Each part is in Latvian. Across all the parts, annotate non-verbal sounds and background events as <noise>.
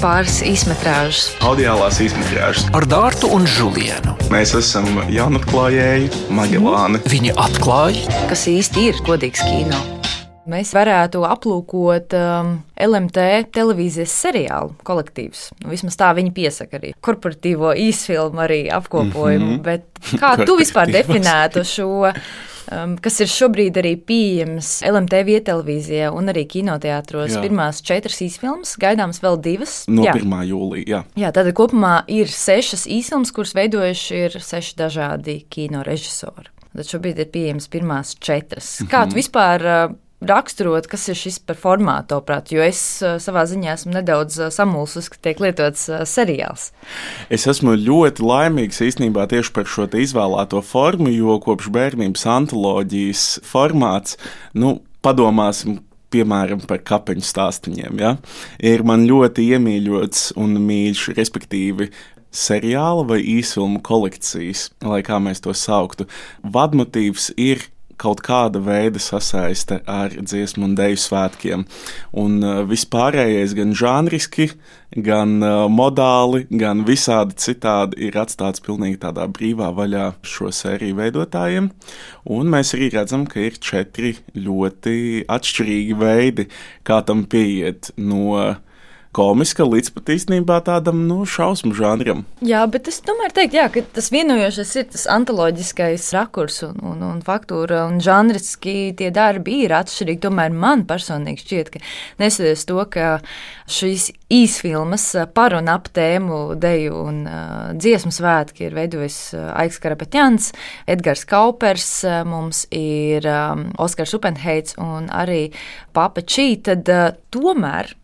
pāris īsmetrāžas. Audiālās īsmetrāžas ar Dārtu un Žulienu. Mēs esam jaunatklājēji Magelāni. Viņi atklāja, kas īsti ir godīgs kino. Mēs varētu aplūkot um, LMT televīzijas seriālu kolektīvs. Nu, vismaz tā viņi piesaka arī korporatīvo īsfilmu arī apkopojumu. Mm -hmm. Bet kā tu vispār definētu šo? Um, kas ir šobrīd arī pieejams LMT vietelevīzijā un arī kinoteātros. Jā. Pirmās četras īsfilmas, gaidāmas vēl divas. No jā. 1. jūlijā. Jā. jā, tad kopumā ir sešas īsfilmas, kuras veidojuši ir seši dažādi kino režisori. Tad šobrīd ir pieejamas pirmās četras. Kā tu mhm. vispār uh, raksturot, kas ir šis par formātu, prāt, jo es uh, savā ziņā esmu nedaudz uh, samulsis, ka tiek lietots uh, seriāls. Es esmu ļoti laimīgs īstenībā tieši par šo izvēlēto formu, jo kopš bērnības antoloģijas formāts, nu, padomāsim, piemēram, par kapeņu stāstiem. Ja? Ir man ļoti iemīļots un mīļš, respektīvi, seriāla vai īsfilmu kolekcijas, lai kā mēs to sauktu. Vadmotīvs ir kaut kāda veida sasaiste ar dziesmu un dēļu svētkiem. Un uh, vispārējais, gan žanriski, gan uh, modāli, gan visādi citādi ir atstāts pilnīgi tādā brīvā vaļā šo sēriju veidotājiem. Un mēs arī redzam, ka ir četri ļoti atšķirīgi veidi, kā tam pieiet no komiska līdz pat īstenībā tādam nu, šausmu žanram. Jā, bet es tomēr teiktu, jā, ka tas vienojošais ir tas antoloģiskais rakurs un, un, un faktūra un žanriski tie darbi ir atšķirīgi. Tomēr man personīgi šķiet, ka neskatoties to, ka šīs īsfilmas par un ap tēmu deju un uh, dziesmu svētki ir veidojis uh, Aiks Karapetjans, Edgars Kaupers, mums ir um, Oskars Upenheits un arī Papa Čī, tad uh, tomēr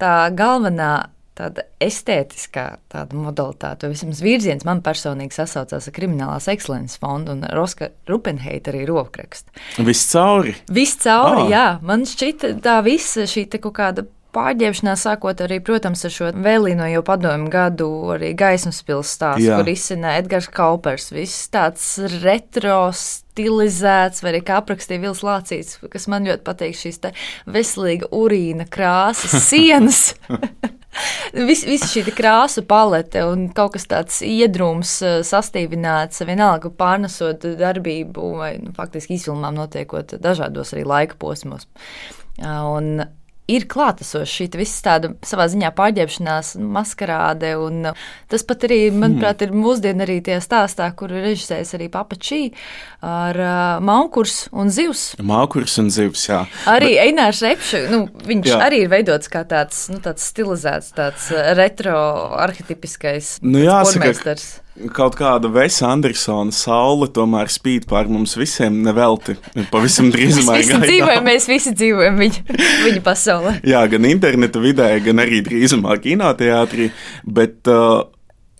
tā galvenā tāda estētiskā tāda modalitāte, vai vismaz virziens man personīgi sasaucās ar Kriminālās ekscelences fondu un Roska Rupenheita arī rokrakstu. Viss cauri? Viss cauri, oh. jā. Man šķita tā visa šī kaut kāda pārģērbšanās, sākot arī, protams, ar šo vēlīno jau padomu gadu, arī gaismas pilsētas kur izsina Edgars Kaupers. Viss tāds retro stilizēts, vai arī kā aprakstīja Vils Lācīts, kas man ļoti patīk šīs veselīga urīna krāsas <laughs> sienas. Visa <laughs> vis šī krāsu palete un kaut kas tāds iedrūms, eh, sastīvināts, vienalga pārnesot darbību, vai nu, faktiski izfilmām notiekot dažādos arī laika posmos. Un ir klātesoša šī visa tāda savā ziņā pārģērbšanās, maskarāde. Tas pat arī, manuprāt, ir mūsdienu arī tie stāstā, kur ir režisējis arī Papačī ar uh, Maukurs un Zivs. Maukurs un Zivs, jā. Arī Bet... Einārs Repša, nu, viņš jā. arī ir veidots kā tāds, nu, tāds stilizēts, tāds retro arhetipiskais nu, jāsaka, kaut kāda Vesa Andersona saule tomēr spīd pār mums visiem nevelti. Pavisam <laughs> drīzumā mēs visi dzīvojam, mēs visi dzīvojam viņa, <laughs> viņa pasaulē. Jā, gan interneta vidē, gan arī drīzumā kinoteātrī. Bet, uh,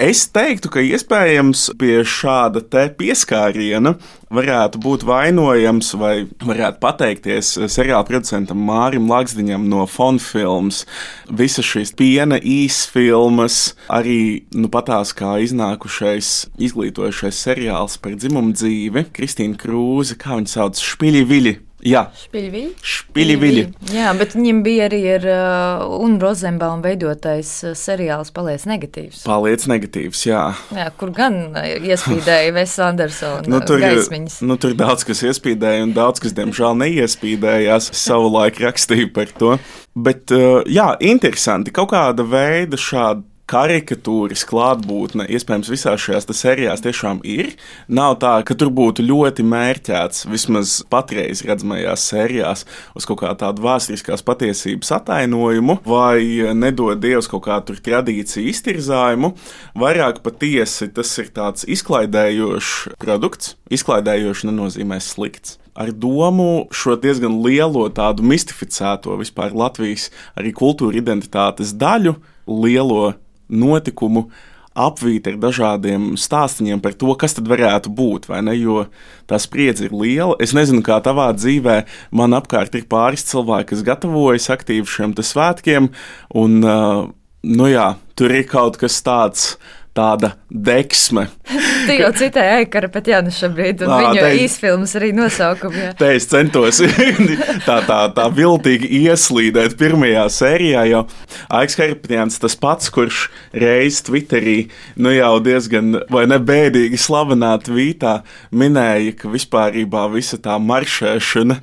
Es teiktu, ka iespējams pie šāda pieskāriena varētu būt vainojams vai varētu pateikties seriāla producentam Mārim Laksdiņam no Fonfilms. Visas šīs piena īsfilmas, arī nu, patās kā iznākušais izglītojušais seriāls par dzimumu dzīvi, Kristīna Krūze, kā viņa sauc, Špiļi Viļi Jā, Špiļviļi. Špiļviļi. Jā, bet viņam bija arī ar uh, un Rozenbaum veidotais uh, seriāls Paliec negatīvs. Paliec negatīvs, jā. Jā, kur gan uh, iespīdēja Ves <laughs> Andersona nu, tur, gaismiņas. Nu, tur daudz kas iespīdēja un daudz kas, diemžēl, neiespīdējās. Savu laiku rakstīju par to. Bet, uh, jā, interesanti, kaut kāda veida šāda karikatūras klātbūtne iespējams visās šajās serijās tiešām ir. Nav tā, ka tur būtu ļoti mērķēts, vismaz patreiz redzamajās sērijās, uz kaut kā tādu vēsturiskās patiesības atainojumu, vai nedod Dievs kaut kādu tradīciju iztirzājumu. Vairāk patiesi tas ir tāds izklaidējošs produkts. Izklaidējošs nenozīmē slikts ar domu šo diezgan lielo tādu mistificēto vispār Latvijas arī kultūra identitātes daļu, lielo notikumu apvīta ar dažādiem stāstiem par to, kas tad varētu būt, vai ne? Jo tā spriedze ir liela. Es nezinu, kā tavā dzīvē man apkārt ir pāris cilvēki, kas gatavojas aktīvi šiem svētkiem, un, uh, nu jā, tur ir kaut kas tāds tāda deksme. <laughs> Tu jau citēji Aikara pat Jānis šobrīd, un Ā, viņu te- īsfilmas arī nosaukumu. jā. <laughs> Te es centos <laughs> tā, tā, tā viltīgi ieslīdēt pirmajā sērijā, jo Aiks Karpņāns tas pats, kurš reiz Twitterī, nu jau diezgan, vai ne bēdīgi slavenā tvītā, minēja, ka vispārībā visa tā maršēšana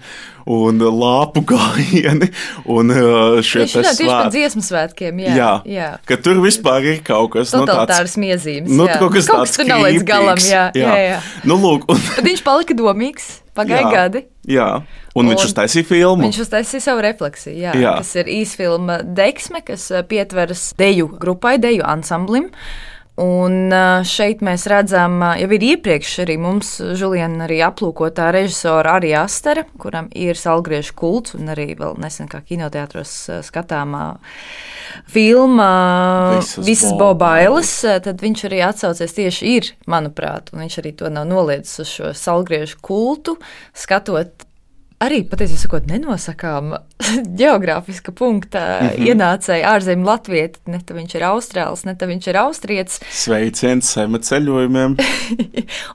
un lāpu gājieni un uh, šie Viņš te runā tieši par dziesmu svētkiem. Jā, Jā, jā. ka tur vispār ir kaut kas nu, tāds Totalitāras miezīmes. Nu, jā. kaut kas kaut tāds kas tur nav līdz galam. krītīgs. Jā, jā. jā. Nu, lūk, un, Bet viņš palika domīgs, pagāja Jā. gadi. jā, un viņš Un uztaisīja filmu. Viņš uztaisīja savu refleksiju. Jā, Jā. Tas ir īsfilma Deksme, kas eh, pietveras deju grupai, deju ansamblim. Un šeit mēs redzam, jau ir iepriekš arī mums, Juliana, arī aplūkotā režisora Arī Astera, kuram ir salgriežu kults, un arī vēl nesen kā kinoteātros skatāmā filma Visas Visas Boba Bobailes, tad viņš arī atsaucies tieši ir, manuprāt, un viņš arī to nav noliedzis uz šo salgriežu kultu, skatot arī patiesībā sakot, nenosakām <laughs> geogrāfiska punkta mm -hmm. ienācēja ārzemju latvieti. Ne tā viņš ir austrāls, ne tā viņš ir austrietis. <laughs> Sveiciens sema ceļojumiem.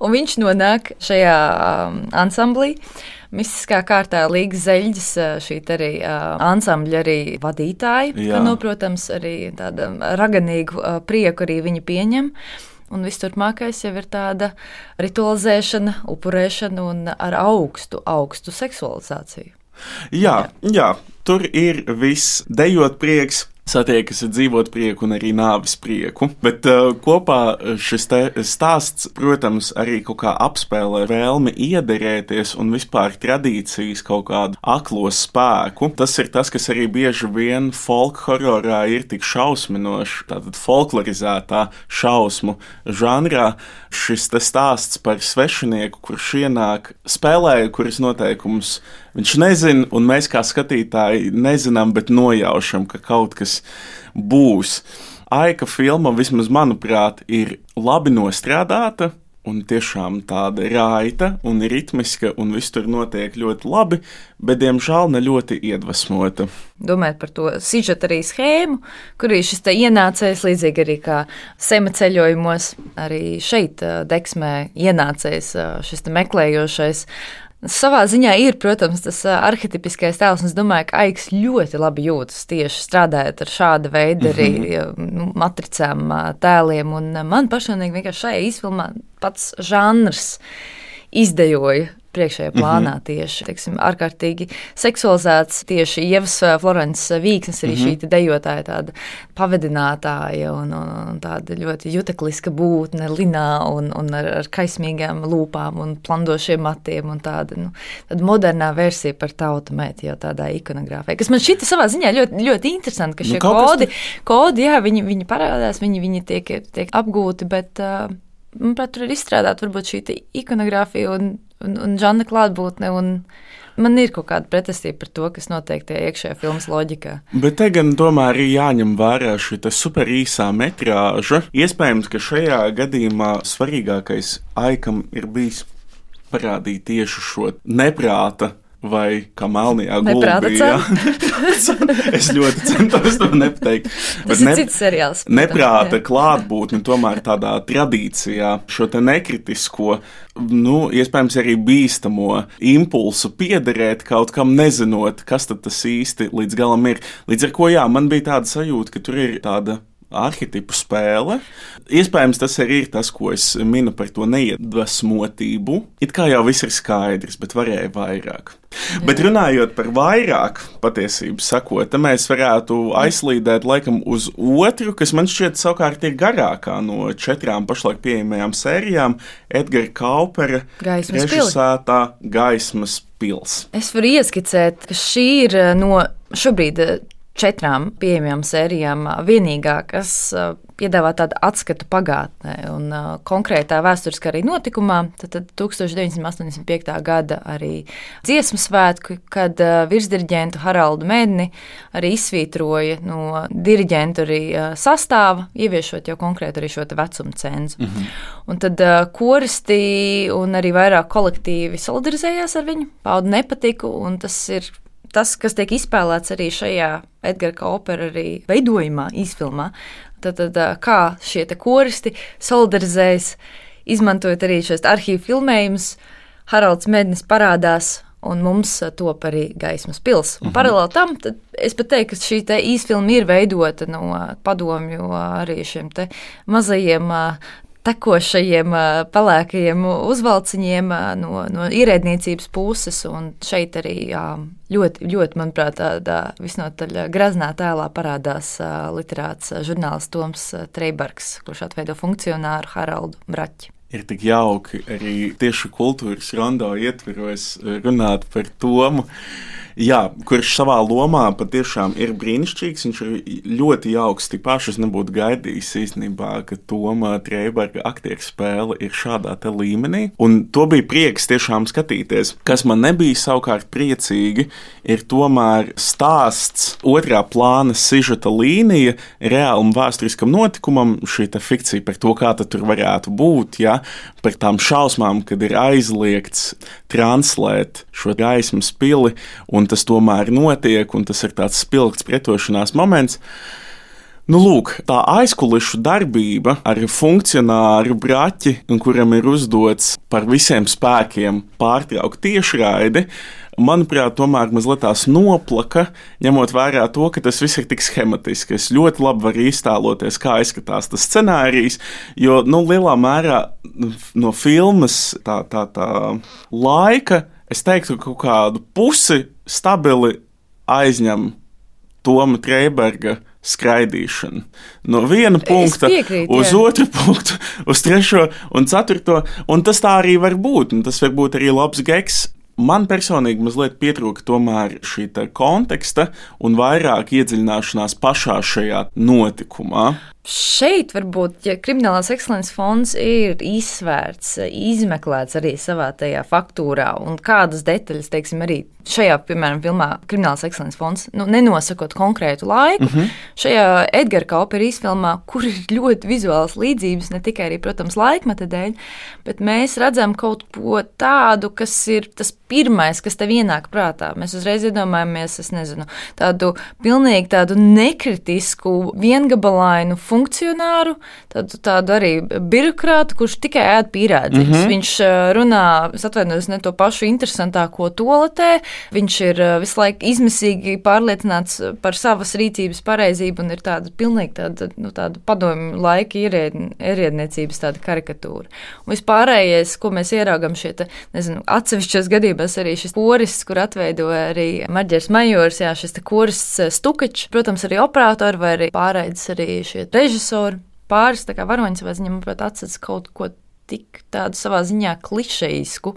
Un viņš nonāk šajā um, ansamblī. Mistiskā kārtā Līgas zeļģis, uh, šī arī uh, ansambļa arī vadītāja, ka, nu, protams, arī tāda raganīgu uh, prieku arī viņi pieņem. Un viss turpmākais jau ir tāda ritualizēšana, upurēšana un ar augstu, augstu seksualizāciju. Jā, jā, tur ir viss dejot prieks. Satiekas ar dzīvot prieku un arī nāvis prieku. Bet uh, kopā šis stāsts, protams, arī kaut kā apspēlē vēlmi iederēties un vispār tradīcijas kaut kādu aklo spēku. Tas ir tas, kas arī bieži vien folk hororā ir tik šausminošs, tātad folklorizētā šausmu žanrā. Šis stāsts par svešinieku, kurš ienāk, spēlē, kuras noteikumus viņš nezina, un mēs kā skatītāji nezinām, bet nojaušam, ka kaut kas būs. Aika filma, vismaz manuprāt, ir labi nostrādāta. Un tiešām tāda raita un ritmiska, un viss tur notiek ļoti labi, bet, diemžēl, ne ļoti iedvesmota. Domājot par to sižetu arī schēmu, kur ir šis ienācējs, līdzīgi arī kā sema ceļojumos, arī šeit ā, deksmē ienācējs ā, šis meklējošais. Savā ziņā ir, protams, tas ā, arhetipiskais tēls, un es domāju, ka Aiks ļoti labi jūtas tieši strādājot ar šāda veida arī nu, matricām, tēliem. Un man personīgi vienkārši šajā izfilmā pats žanrs izdejoja priekšējā plānā mm -hmm. tieši teiksim, ārkārtīgi seksualizēts. Tieši Ievas ā, Florences Vīksnes, arī mm -hmm. šī te dejotāja, tāda pavadinātāja un, un, un tāda ļoti jutekliska būtne, linā un, un ar, ar kaismīgām lūpām un plandošiem matiem un tāda, nu, tāda modernā versija par tautu meitu jau tādā ikonogrāfijā, kas man šķita savā ziņā ļoti, ļoti interesanti, ka Nu, šie kas kodi, kodi, jā, viņi, viņi parādās, viņi, viņi tiek, tiek apgūti, bet, uh, manuprāt, tur ir izstrādāta varbūt šī te ikonogrāfija un, un, un žanra klātbūtne, un man ir kaut kāda pretestība par to, kas notiek tajā iekšējā filmas loģikā. Bet te gan tomēr ir jāņem vērā šī super īsā metrāža. Iespējams, ka šajā gadījumā svarīgākais aikam ir bijis parādīt tieši šo neprāta. Vai kā melnajā Neprāta gulbī. <laughs> jā. es ļoti centos to nepateikt. Tas ir cits seriāls. Neprāta klātbūtne tomēr tādā tradīcijā, šo te nekritisko, nu, iespējams, arī bīstamo impulsu piederēt kaut kam, nezinot, kas tad tas īsti līdz galam ir. Līdz ar ko, jā, man bija tāda sajūta, ka tur ir tāda arhitektu spēle. Iespējams, tas arī ir tas, ko es minu par to neiedvesmotību. It kā jau viss ir skaidrs, bet varēja vairāk. Jā. Bet runājot par vairāk, patiesībā sakot, mēs varētu aizslīdēt laikam uz otru, kas man šķiet savukārt ir garākā no četrām pašlaik pieejamajām sērijām - Edgara Kaupera Gaismas pili. režisētā Gaismas pils. Es varu ieskicēt, ka šī ir eh, no šobrīd eh, četrām pieejamām sērijām vienīgā, kas piedāvā tādu atskatu pagātnē un konkrētā vēsturiskā arī notikumā. Tad, tad 1985. gada arī dziesmu svētku, kad virsdiriģentu Haraldu Mēdni arī izsvītroja no diriģentu arī sastāva, ieviešot jau konkrēti arī šo vecumu cenzu. Mm -hmm. Un tad koristi un arī vairāk kolektīvi solidarizējās ar viņu, pauda nepatiku, un tas ir tas, kas tiek izspēlēts arī šajā Edgara Kaupera arī veidojumā, īsfilmā. tad, tad kā šie koristi solidarizējas, izmantojot arī šos arhīvu filmējumus. Haralds Mednis parādās un mums top arī gaismas pils. Un mhm. Paralēli tam, es pat teiktu, ka šī īsfilma ir veidota no padomju arī šiem mazajiem tekošajiem, pelēkajiem uzvalciņiem no, no ierēdniecības puses. Un šeit arī ļoti, ļoti manuprāt, tādā visnotaļ graznā tēlā parādās literāts žurnālists Toms Treibergs, kurš atveido funkcionāru Haraldu Braķi ir tik jauki arī tieši kultūras rondo ietveros runāt par Tomu. Jā, kurš savā lomā patiešām ir brīnišķīgs. Viņš ir ļoti jauks. Tik paši es nebūtu gaidījis īstenībā, ka Toma Trēberga aktieru spēle ir šādā līmenī. Un to bija prieks tiešām skatīties. Kas man nebija savukārt priecīgi, ir tomēr stāsts, otrā plāna sižeta līnija reālam vēsturiskam notikumam, šī fikcija par to, kā tur varētu būt. Ja? par tām šausmām, kad ir aizliegts translēt šo gaismas pili, un tas tomēr notiek, un tas ir tāds spilgts pretošanās moments. Nu, lūk, tā aizkulisku darbība ar funkcionāru braķi, kuram ir uzdots par visiem spēkiem pārtraukt tiešraidi, manuprāt, tomēr mazliet tās noplaka, ņemot vērā to, ka tas viss ir tik schematiski. Es ļoti labi varu iztēloties, kā izskatās tas scenārijs, jo nu, lielā mērā no filmas tā, tā, tā laika es teiktu, ka kaut kādu pusi stabili aizņem Toma Treiberga skraidīšana. No viena punkta piekrīt, uz jā. otru punktu, uz trešo un ceturto. Un tas tā arī var būt. Tas var būt arī labs geks. Man personīgi mazliet pietrūka tomēr šī konteksta un vairāk iedziļināšanās pašā šajā notikumā. Šeit varbūt ja kriminālās ekscelences fonds ir izsvērts, izmeklēts arī savā tajā faktūrā, un kādas detaļas, teiksim, arī šajā, piemēram, filmā Kriminālās ekscelences fonds, nu, nenosakot konkrētu laiku, mm -hmm. šajā Edgara Kaupera izfilmā, kur ir ļoti vizuāls līdzības, ne tikai arī, protams, laikmeta dēļ, bet mēs redzam kaut ko tādu, kas ir tas pirmais, kas tev ienāk prātā. Mēs uzreiz iedomājamies, es nezinu, tādu pilnīgi tādu nekritisku, viengabalainu funkcionāru, tādu, tādu arī birokrātu, kurš tikai ēd pīrādziņus. Mm -hmm. Viņš runā, es atvainojos, ne to pašu interesantāko toaletē, viņš ir visu laiku izmisīgi pārliecināts par savas rīcības pareizību un ir tāda pilnīgi tāda, nu, tāda padomju laika ierēdniecības tāda karikatūra. Un vispārējais, ko mēs ieraugam šie, te, nezinu, atsevišķos gadījumos arī šis koris, kur atveidoja arī Maģers Majors, jā, šis koris Stukačs, protams, arī operatori vai arī pārēdz arī šie režisori pāris varoņi savā ziņā, manuprāt, atceras kaut ko tik tādu savā ziņā klišejisku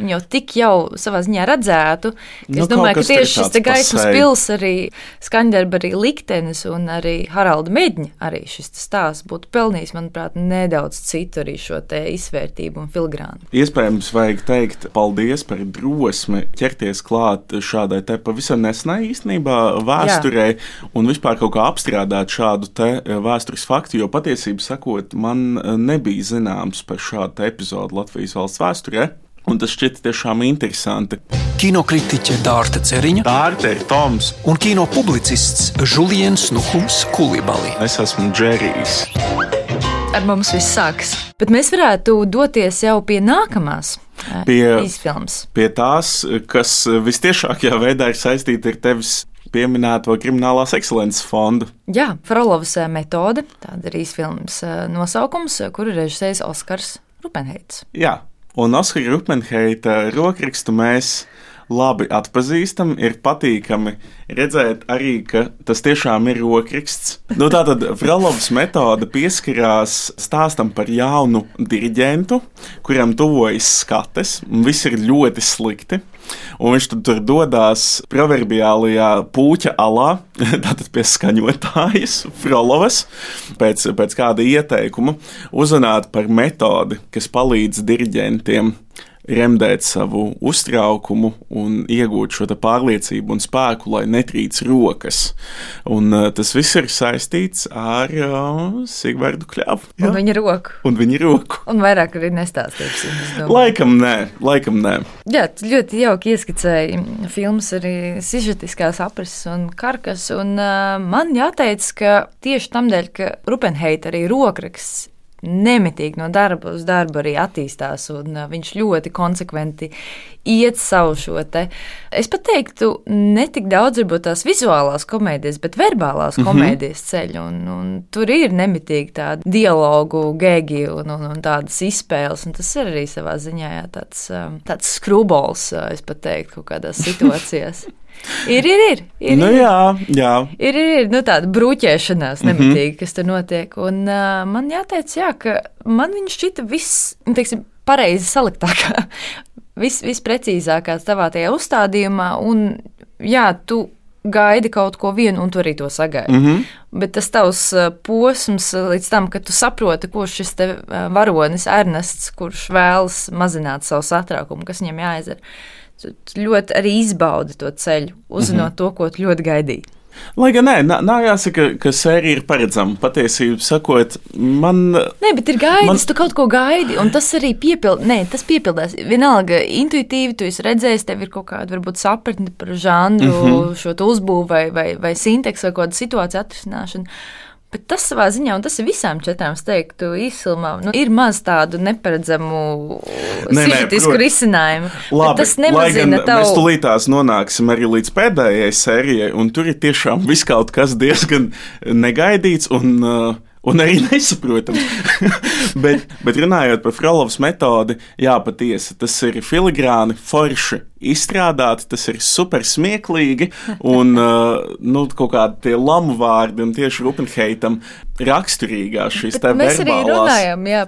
un jau tik jau savā ziņā redzētu. Nu, es domāju, ka tieši šis gaismas pils arī Skandarba liktenis un arī Haralda Medņa arī šis stāsts būtu pelnījis, manuprāt, nedaudz citu arī šo te izvērtību un filigrānu. Iespējams, vajag teikt paldies par drosmi ķerties klāt šādai te pavisam nesenai īstenībā vēsturē Jā. un vispār kaut kā apstrādāt šādu te vēstures faktu, jo patiesībā sakot, man nebija zināms par šādu epizodu Latvijas valsts vēsturē. Un tas šķiet tiešām interesanti. Kinokritiķe Dārta Ceriņa, Dārta Toms un kino publicists Julians Nuhums Kulibali. Es esmu Džerijs. Ar mums viss sākas. Bet mēs varētu doties jau pie nākamās. Pie, izfilms. pie tās, kas visciešākajā veidā ir saistīta ar tevis pieminēto kriminālās ekscelences fondu. Jā, Frolovas metode, tāda ir īsfilmas nosaukums, kuru režisējis Oskars Rupenheits. Jā, Un Oskara Rupmenheita rokrakstu mēs labi atpazīstam. Ir patīkami redzēt arī, ka tas tiešām ir rokraksts. Nu, Tātad Fralovs metode pieskarās stāstam par jaunu diriģentu, kuram tuvojas skates, un viss ir ļoti slikti. Un viņš tur dodas proverbiālajā puķa alā, <laughs> tātad pie skaņotājas, Frolovas, pēc, pēc kāda ieteikuma, uzzināt par metodi, kas palīdz diriģentiem remdēt savu uztraukumu un iegūt šo pārliecību un spēku, lai netrīc rokas. Un, uh, tas viss ir saistīts ar uh, Sigvardu Kļavu. Jā. Un viņa roku. Un viņa roku. Un vairāk arī nestāstīsim. Laikam nē, laikam nē. Jā, ļoti jauki ieskicēji filmas arī sižetiskās aprises un karkas. Un, uh, man jāteic, ka tieši tam dēļ, ka Rupenheita arī rokraksts nemitīgi no darba uz darbu arī attīstās, un uh, viņš ļoti konsekventi iet savu šo te. Es pat teiktu, ne tik daudz varbūt tās vizuālās komēdijas, bet verbālās mm -hmm. komēdijas ceļu, un, un tur ir nemitīgi tādi dialogu, gēgi un, un, un tādas izspēles, un tas ir arī savā ziņā jā, tāds, um, tāds skrubols, uh, es pat teiktu, kaut kādās <laughs> situācijās. Ir, ir, ir. ir, nu, ir. jā, jā. Ir, ir, ir nu, tāda brūķēšanās, mhm. nemitīgi, mm -hmm. kas tur notiek. Un, uh, man jāteic, jā, ka man viņa šķita viss, nu, teiksim, pareizi saliktākā, <laughs> vis, visprecīzākā savā tajā uzstādījumā. Un, jā, tu gaidi kaut ko vienu, un tu arī to sagaidi. Mm -hmm. Bet tas tavs posms līdz tam, kad tu saproti, kurš šis varonis Ernests, kurš vēlas mazināt savu satraukumu, kas viņam jāizdara tu ļoti arī izbaudi to ceļu, uzzinot mm -hmm. to, ko tu ļoti gaidīji. Lai gan nē, nav jāsaka, ka sērija ir paredzama. Patiesībā, sakot, man. Nē, bet ir gaidis, man... tu kaut ko gaidi, un tas arī piepild... nē, tas piepildās. Vienalga, intuitīvi tu esi redzējis, tev ir kaut kāda varbūt sapratne par žanru, mm -hmm. šo uzbūvi vai, vai, vai sinteksu vai kādu situāciju atrisināšanu. Bet tas savā ziņā, un tas ir visām četrām, teiktu, īsilmā, nu, ir maz tādu neparedzamu sižetisku risinājumu. Labi, tas nemazina tavu. Mēs tulītās nonāksim arī līdz pēdējai sērijai, un tur ir tiešām viss kaut kas diezgan negaidīts. Un, uh, un arī <laughs> nesaprotams. <laughs> bet, bet runājot par Frolovas metodi, jā, patiesi tas ir filigrāni, forši izstrādāti, tas ir super smieklīgi, un <laughs> uh, nu, kaut kādi tie lamu vārdi un tieši Rupenheitam raksturīgās šīs te mēs verbālās. arī runājam, jā,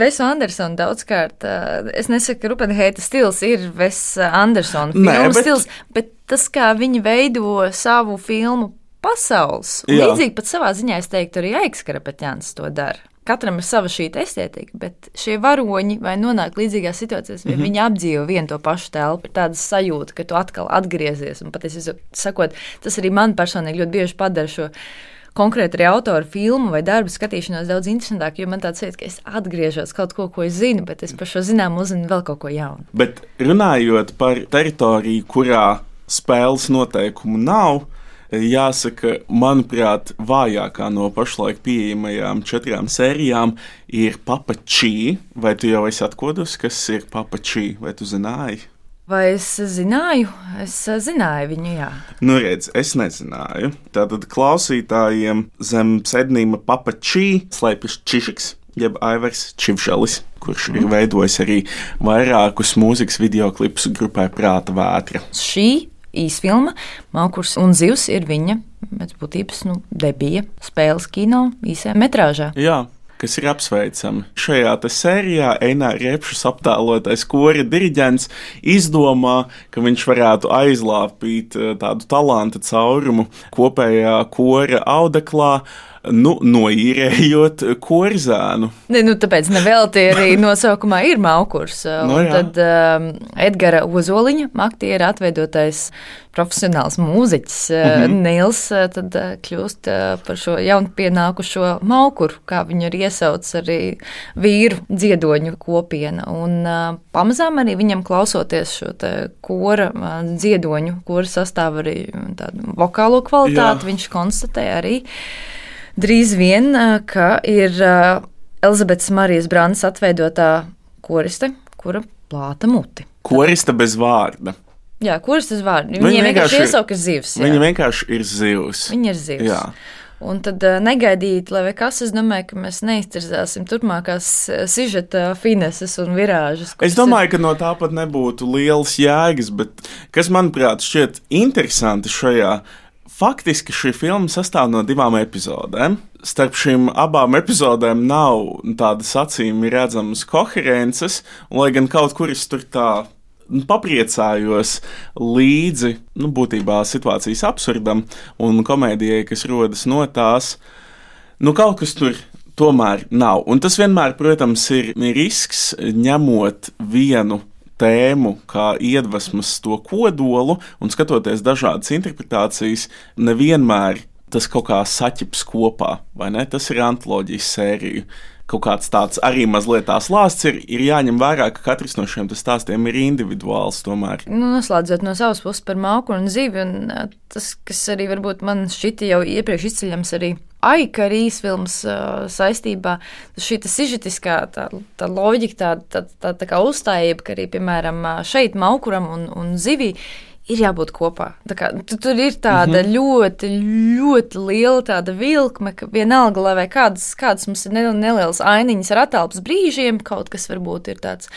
Vesu Andersonu daudzkārt. Uh, es nesaku, ka Rupenheita stils ir Ves Andersona filmu Nē, bet... stils, bet tas, kā viņi veido savu filmu pasaules. Līdzīgi pat savā ziņā es teiktu, arī Aikskarapeķāns to dara. Katram ir sava šī estētika, bet šie varoņi vai nonāk līdzīgās situācijās, vai mm -hmm. viņi apdzīvo vienu to pašu telpu, ir tāda sajūta, ka tu atkal atgriezies. Un patiesībā, sakot, tas arī man personīgi ļoti bieži padara šo konkrēti arī autoru filmu vai darbu skatīšanos daudz interesantāk, jo man tāds ir, ka es atgriežos kaut ko, ko es zinu, bet es par šo zināmu uzzinu vēl kaut ko jaunu. Bet runājot par teritoriju, kurā spēles noteikumu nav, Jāsaka, manuprāt, vājākā no pašlaik pieejamajām četrām sērijām ir papačī. Vai tu jau esi atkodus, kas ir papačī, vai tu zināji? Vai es zināju? Es zināju viņu, jā. Nu, redz, es nezināju. Tātad klausītājiem zem pseidonīma papačī slēpjas Čišiks. Jeb Aivars Čivšalis, kurš mm. ir veidojis arī vairākus mūzikas video klipus grupai Prāta vētra. Šī īsfilma. Maukurs un zivs ir viņa pēc būtības nu, debija spēles kino īsajā metrāžā. Jā. Kas ir apsveicami. Šajā sērijā Einā Repšas aptēlotais kora diriģents izdomā, ka viņš varētu aizlāpīt eh, tādu talantu caurumu kopējā kora audeklā, nu, noīrējot korzānu. Ne, nu, tāpēc nevelti arī <laughs> nosaukumā ir maukurs. no, jā. tad um, Edgara Ozoliņa, aktiera atveidotais profesionāls mūziķis mm -hmm. Nils, tad kļūst par šo jaunpienākušo maukuru, kā viņu ir iesaucis arī vīru dziedoņu kopiena. Un uh, pamazām arī viņam klausoties šo kora uh, dziedoņu, kura sastāv arī tādu vokālo kvalitāti, Jā. viņš konstatē arī, drīz vien, ka ir Elizabetes Marijas Brānas atveidotā koriste, kura plāta muti. Koriste bez vārda. Jā, kuras tas vārds? Viņa, viņa vienkārši iesauka zivs. Jā. Viņa vienkārši ir zivs. Viņa ir zivs. Jā. Un tad negaidīt, lai kas, es domāju, ka mēs neiztirzāsim turpmākās sižeta fineses un virāžas. Es domāju, ir... ka no tā pat nebūtu liels jēgas, bet kas, manuprāt, šķiet interesanti šajā Faktiski šī filma sastāv no divām epizodēm. Starp šīm abām epizodēm nav tādas acīm redzamas koherences, lai gan kaut kur es tur tā nu, papriecājos līdzi nu, būtībā situācijas absurdam un komēdijai, kas rodas no tās, nu kaut kas tur tomēr nav. Un tas vienmēr, protams, ir risks ņemot vienu tēmu, kā iedvesmas to kodolu, un skatoties dažādas interpretācijas, nevienmēr tas kaut kā saķips kopā, vai ne? Tas ir antoloģijas sērija. Kaut kāds tāds arī mazliet tās lāsts ir, ir jāņem vērā, ka katrs no šiem stāstiem ir individuāls. Tomēr. Nu, noslēdzot no savas puses par māku un zivi, un tas, kas arī man šķita jau iepriekš izceļams arī Aika arī īsfilmas uh, saistībā. Šī sižetiskā tā, tā loģika, tā, tā, tā, tā kā uzstājība, ka arī, piemēram, šeit maukuram un, un zivī ir jābūt kopā. Kā, tu, tur ir tāda mm -hmm. ļoti, ļoti liela tāda vilkme, ka vienalga, lai kādas, kādas mums ir nelielas ainiņas ar attēlpas brīžiem, kaut kas varbūt ir tāds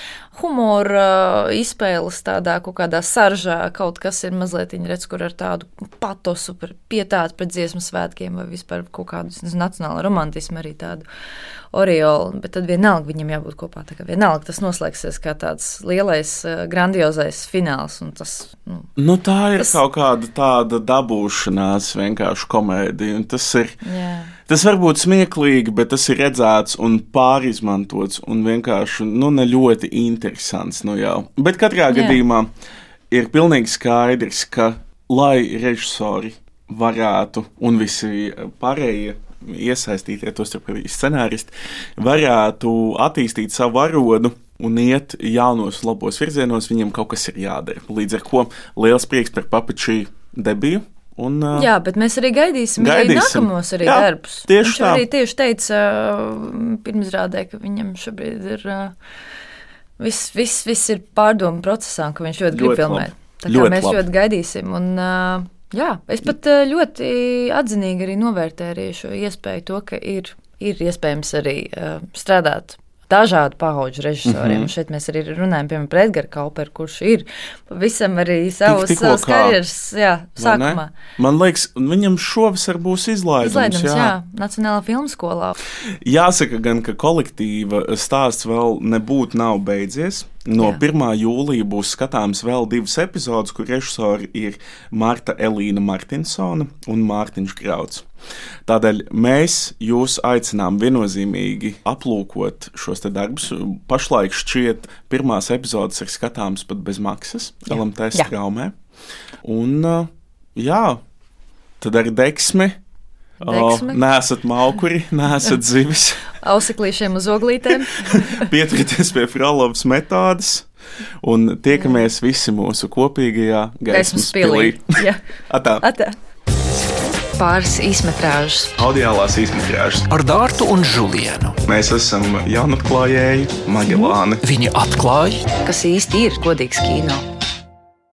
humora izspēles, tādā kaut kādā saržā, kaut kas ir mazliet, redz, kur ar tādu patosu, pietātu pret dziesmu svētkiem vai vispār kaut kādu nacionālu romantismu arī tādu Oriolu, bet tad vienalga viņam jābūt kopā. Vienalga tas noslēgsies kā tāds lielais, eh, grandiozais fināls. Tas, nu, nu, tā ir tas... kaut kāda tāda dabūšanās, vienkārši komēdija. Tas ir. Jā. Tas var būt smieklīgi, bet tas ir redzēts un pārizmantots un vienkārši nu, ne ļoti interesants. Nu jau. bet katrā Jā. gadījumā ir pilnīgi skaidrs, ka lai režisori varētu un visi pārējie iesaistītie, tostarp arī scenāristi, varētu attīstīt savu valodu un iet jaunos, labos virzienos, viņam kaut kas ir jādara. Līdz ar to liels prieks par papičī debiju. Un, uh, jā, bet mēs arī gaidīsim, gaidīsim. arī nākamos arī jā, darbus. Tieši Viņš tā. arī tieši teica pirmizrādē, ka viņam šobrīd ir viss, viss, viss ir pārdomu procesā, ka viņš ļoti grib filmēt. Tā kā ļoti mēs labi. ļoti gaidīsim. Un, uh, Jā, es pat eh, ļoti atzinīgi arī novērtēju šo iespēju, to, ka ir, ir iespējams arī uh, strādāt dažādu pauģu režisoriem. Mm -hmm. Šeit mēs arī runājam piemēram, par Edgars Kauperu, kurš ir pavisam arī savus, Tik, savus karjeras jā, sākumā. Man liekas, viņam šovasar būs izlaidums. izlaidums jā. jā, Nacionālā filmu skolā. Jāsaka gan, ka kolektīva stāsts vēl nebūtu nav beidzies. No Jā. 1. jūlija būs skatāms vēl divas epizodes, kur režisori ir Marta Elīna Martinsona un Mārtiņš Krauts. Tādēļ mēs jūs aicinām viennozīmīgi aplūkot šos darbus. Pašlaik šķiet, pirmās epizodes ir skatāmas pat bez maksas, LMT straumē. Un jā, tad ar deksmi Deksme. Nē, esat maukuri, <laughs> neesat zivis. Auseklīšiem uz oglītēm. <laughs> Pieturieties pie Fralovas metodas. Un tiekamies visi mūsu kopīgajā gaismas pilī. <laughs> Atā. Atā. Pāris īsmetrāžas, audiālās īsmetrāžas ar Dārtu un Žulienu. Mēs esam jaunatklājēji, Magelāni. Viņi atklāja, kas īsti ir godīgs kino.